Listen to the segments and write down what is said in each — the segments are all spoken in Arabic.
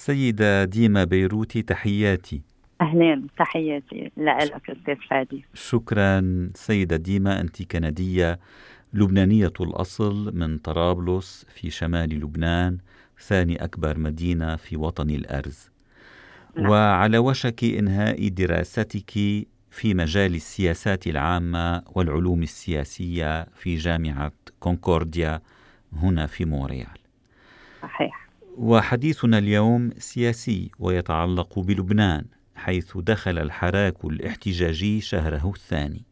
سيدة ديما بيروتي تحياتي. أهلين تحياتي لك أستاذ فادي. شكرا سيدة ديما أنت كندية لبنانية الأصل من طرابلس في شمال لبنان ثاني أكبر مدينة في وطن الأرز. نعم. وعلى وشك إنهاء دراستك في مجال السياسات العامة والعلوم السياسية في جامعة كونكورديا هنا في مونريال. صحيح. وحديثنا اليوم سياسي ويتعلق بلبنان حيث دخل الحراك الاحتجاجي شهره الثاني.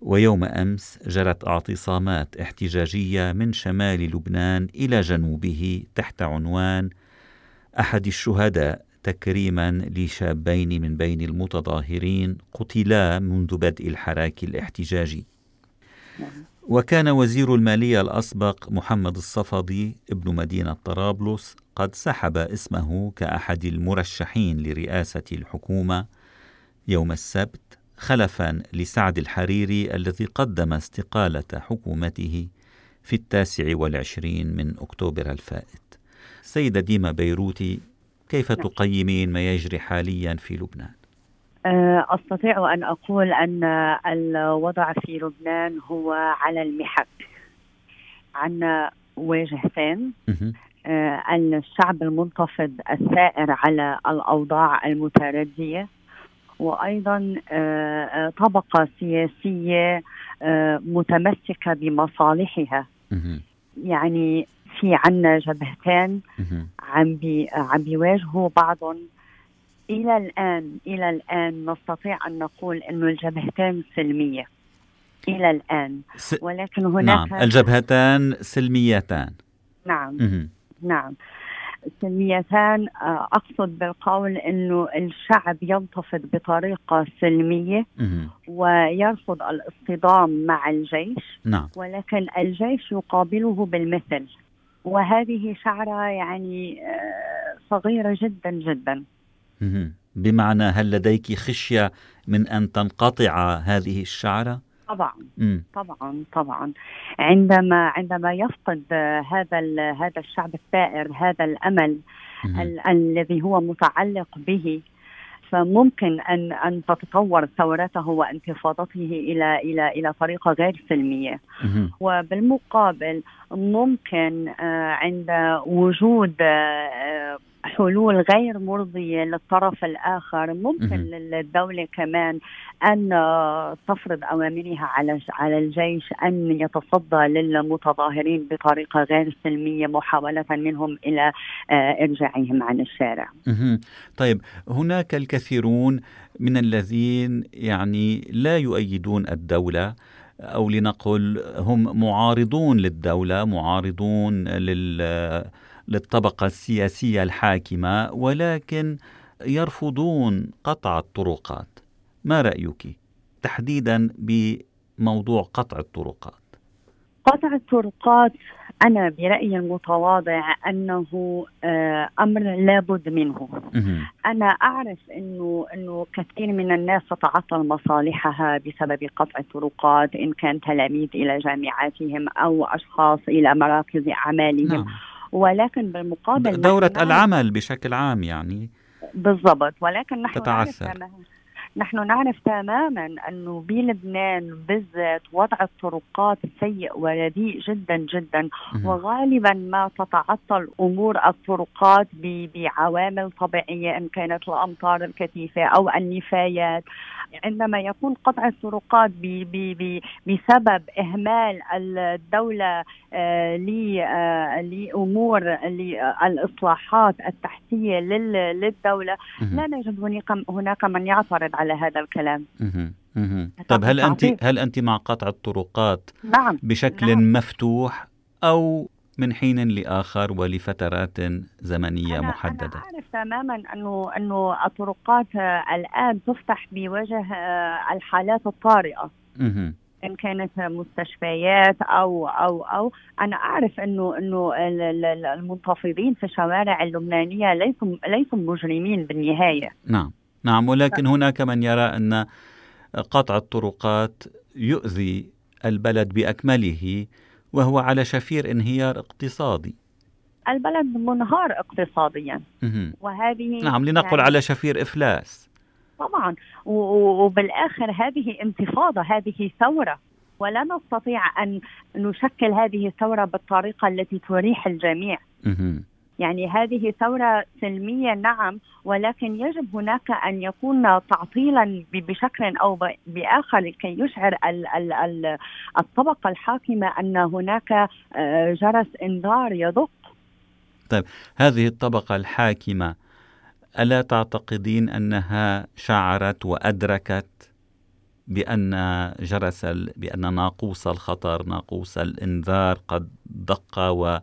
ويوم أمس جرت اعتصامات احتجاجية من شمال لبنان إلى جنوبه تحت عنوان أحد الشهداء تكريما لشابين من بين المتظاهرين قتلا منذ بدء الحراك الاحتجاجي. وكان وزير المالية الأسبق محمد الصفدي ابن مدينة طرابلس قد سحب اسمه كأحد المرشحين لرئاسة الحكومة يوم السبت خلفا لسعد الحريري الذي قدم استقالة حكومته في التاسع والعشرين من أكتوبر الفائت سيدة ديما بيروتي كيف. تقيمين ما يجري حاليا في لبنان؟ أه، أستطيع أن أقول أن الوضع في لبنان هو على المحك. عندنا واجهتين أه، الشعب المنتفض الثائر على الأوضاع المتردية وأيضا آه، آه، طبقة سياسية آه، متمسكة بمصالحها. يعني في عنا جبهتين عم بي عم بيواجهوا بعضهم إلى الآن إلى الآن نستطيع أن نقول انه الجبهتين سلمية. إلى الآن. ولكن هناك نعم الجبهتان سلميتان. نعم. نعم. سلميتان آه، أقصد بالقول إنه الشعب ينتفض بطريقة سلمية ويرفض الاصطدام مع الجيش. نعم. ولكن الجيش يقابله بالمثل. وهذه شعرة يعني آه، صغيرة جدا جدا. بمعنى هل لديك خشية من أن تنقطع هذه الشعرة؟ طبعا. طبعا طبعا. عندما عندما يفقد هذا هذا الشعب الثائر هذا الأمل ال الذي هو متعلق به فممكن أن أن تتطور ثورته وانتفاضته إلى إلى إلى طريقة غير سلمية. وبالمقابل ممكن آه، عند وجود آه، حلول غير مرضية للطرف الآخر. ممكن للدولة كمان أن تفرض أوامرها على على الجيش أن يتصدى للمتظاهرين بطريقة غير سلمية محاولة منهم إلى آه، إرجاعهم عن الشارع. طيب هناك الكثيرون من الذين يعني لا يؤيدون الدولة أو لنقل هم معارضون للدولة معارضون لل للطبقة السياسية الحاكمة ولكن يرفضون قطع الطرقات. ما رأيك تحديدا بموضوع قطع الطرقات؟ قطع الطرقات أنا برأيي المتواضع أنه آه، أمر لابد منه. أنا أعرف أنه أنه كثير من الناس تتعطل مصالحها بسبب قطع الطرقات إن كان تلاميذ إلى جامعاتهم أو أشخاص إلى مراكز أعمالهم. نعم. ولكن بالمقابل دورة العمل بشكل عام يعني. بالضبط. ولكن نحن تتعثر. نحن نعرف تماما أنه بلبنان بالذات وضع الطرقات سيء ورديء جدا جدا وغالبا ما تتعطل أمور الطرقات بعوامل طبيعية إن كانت الأمطار الكثيفة أو النفايات عندما يكون قطع الطرقات بسبب إهمال الدولة آه، آه، لأمور الاصلاحات التحتية للدولة لا نجد هناك من يعترض على هذا الكلام. طيب هل أنت هل أنت مع قطع الطرقات نعم. بشكل نعم. مفتوح أو من حين لآخر ولفترات زمنية أنا محددة. أنا أعرف تماما انه أنه الطرقات الآن تفتح بوجه الحالات الطارئة. إن كانت مستشفيات أو أو أو. أنا أعرف انه أنه المنتفضين في الشوارع اللبنانية ليسوا ليسوا مجرمين بالنهاية. نعم. نعم ولكن هناك من يرى أن قطع الطرقات يؤذي البلد بأكمله. وهو على شفير انهيار اقتصادي. البلد منهار اقتصاديا. وهذه نعم لنقل يعني على شفير إفلاس. طبعا. وبالآخر هذه انتفاضة هذه ثورة. ولا نستطيع أن نشكل هذه الثورة بالطريقة التي تريح الجميع. يعني هذه ثورة سلمية نعم ولكن يجب هناك أن يكون تعطيلا بشكل أو بآخر لكي يشعر الطبقة الحاكمة أن هناك آه، جرس إنذار يدق. طيب هذه الطبقة الحاكمة ألا تعتقدين أنها شعرت وأدركت بأن جرس بأن ناقوس الخطر ناقوس الإنذار قد دق و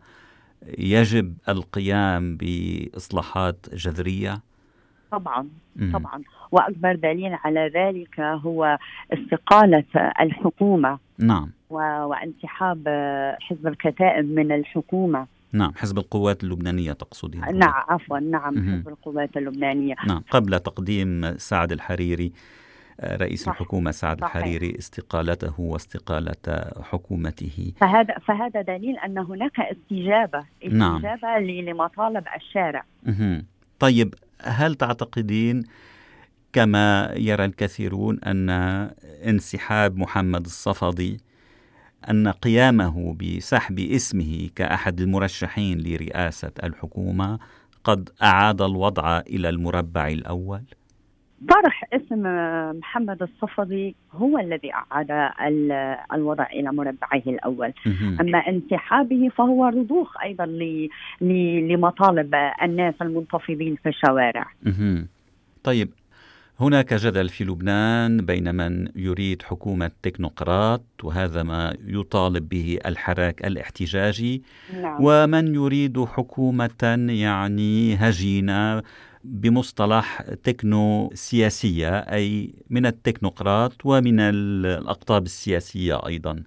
يجب القيام بإصلاحات جذرية؟ طبعا طبعا. وأكبر دليل على ذلك هو استقالة الحكومة نعم. وانسحاب حزب الكتائب من الحكومة. نعم حزب القوات اللبنانية تقصدين نعم عفوا نعم حزب القوات اللبنانية. نعم قبل تقديم سعد الحريري رئيس صح. الحكومة سعد صحيح. الحريري استقالته واستقالة حكومته فهذا فهذا دليل أن هناك استجابة نعم. استجابة نعم. لمطالب الشارع مه. طيب هل تعتقدين كما يرى الكثيرون أن انسحاب محمد الصفدي أن قيامه بسحب اسمه كأحد المرشحين لرئاسة الحكومة قد أعاد الوضع إلى المربع الأول؟ طرح اسم محمد الصفدي هو الذي أعاد الوضع إلى مربعه الأول. أما انسحابه فهو رضوخ أيضا لمطالب الناس المنتفضين في الشوارع. طيب هناك جدل في لبنان بين من يريد حكومة تكنوقراط وهذا ما يطالب به الحراك الاحتجاجي نعم. ومن يريد حكومة يعني هجينة بمصطلح تكنو سياسية أي من التكنوقراط ومن الأقطاب السياسية أيضا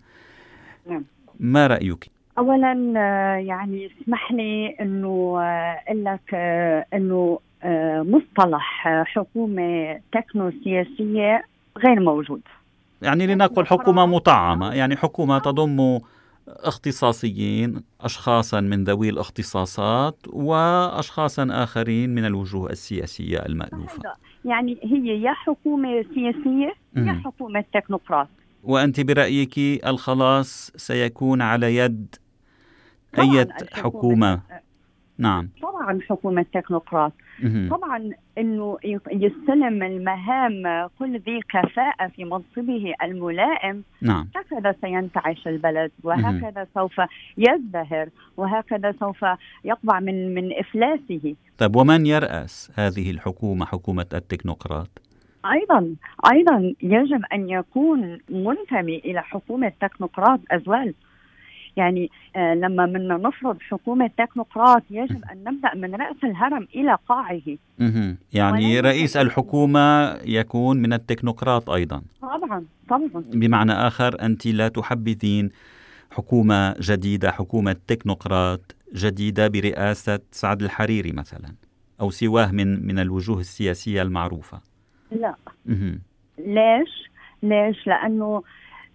نعم. ما رأيك؟ أولا آه، يعني اسمح لي أنه آه، أقول لك آه، أنه مصطلح حكومة تكنو سياسية غير موجود يعني لنقل حكومة مطعمة يعني حكومة تضم اختصاصيين اشخاصا من ذوي الاختصاصات واشخاصا آخرين من الوجوه السياسية المألوفة. يعني هي يا حكومة سياسية يا حكومة تكنوقراط. وأنت برأيك الخلاص سيكون على يد اي حكومة؟ نعم. طبعا حكومة تكنوقراط. طبعا إنه يستلم المهام كل ذي كفاءة في منصبه الملائم. نعم. هكذا سينتعش البلد وهكذا سوف يزدهر وهكذا سوف يقبع من من إفلاسه. طيب ومن يرأس هذه الحكومة حكومة التكنوقراط؟ أيضا أيضا يجب أن يكون منتمي إلى حكومة تكنوقراط ازوال يعني آه لما بدنا نفرض حكومة تكنوقراط يجب أن نبدأ من رأس الهرم إلى قاعه. يعني رئيس الحكومة يكون من التكنوقراط أيضا. طبعا طبعا. بمعنى آخر أنت لا تحبذين حكومة جديدة حكومة تكنوقراط جديدة برئاسة سعد الحريري مثلا أو سواه من من الوجوه السياسية المعروفة. لا. ليش؟ ليش؟ لأنه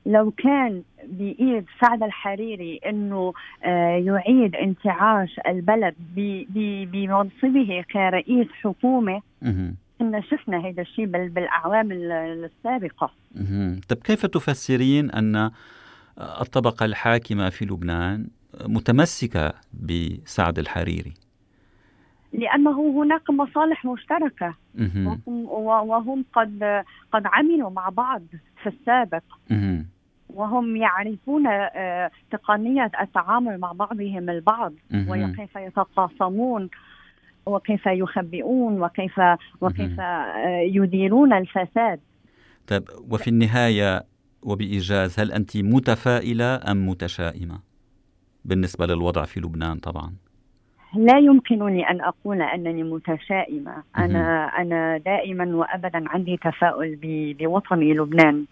لو كان بإيد سعد الحريري إنه آه، يعيد انتعاش البلد بمنصبه كرئيس حكومة كنا شفنا هذا الشيء بالأعوام السابقة. طيب كيف تفسرين أن الطبقة الحاكمة في لبنان متمسكة بسعد الحريري؟ لأنه هناك مصالح مشتركة وهم, وهم قد قد عملوا مع بعض في السابق. وهم يعرفون آه، تقنية التعامل مع بعضهم البعض وكيف يتقاسمون وكيف يخبئون وكيف وكيف آه، يديرون الفساد. طيب وفي النهاية وبإيجاز هل أنت متفائلة أم متشائمة؟ بالنسبة للوضع في لبنان طبعا. لا يمكنني أن أقول أنني متشائمة. أنا أنا دائما وابدا عندي تفاؤل بوطني لبنان.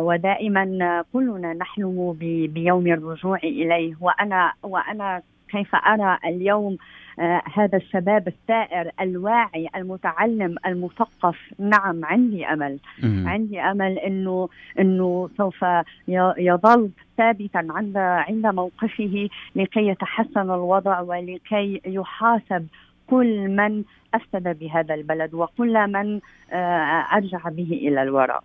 ودائما كلنا نحلم بيوم الرجوع إليه. وأنا وأنا كيف أرى اليوم آه هذا الشباب الثائر الواعي المتعلم المثقف. نعم عندي أمل. مم. عندي أمل انه إنه سوف يظل ثابتا عند عند موقفه لكي يتحسن الوضع ولكي يحاسب كل من أفسد بهذا البلد وكل من آه، أرجع به إلى الوراء.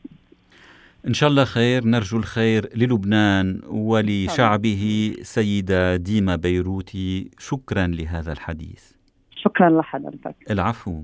إن شاء الله خير نرجو الخير للبنان ولشعبه سيدة ديما بيروتي. شكرا لهذا الحديث. شكرا لحضرتك. العفو.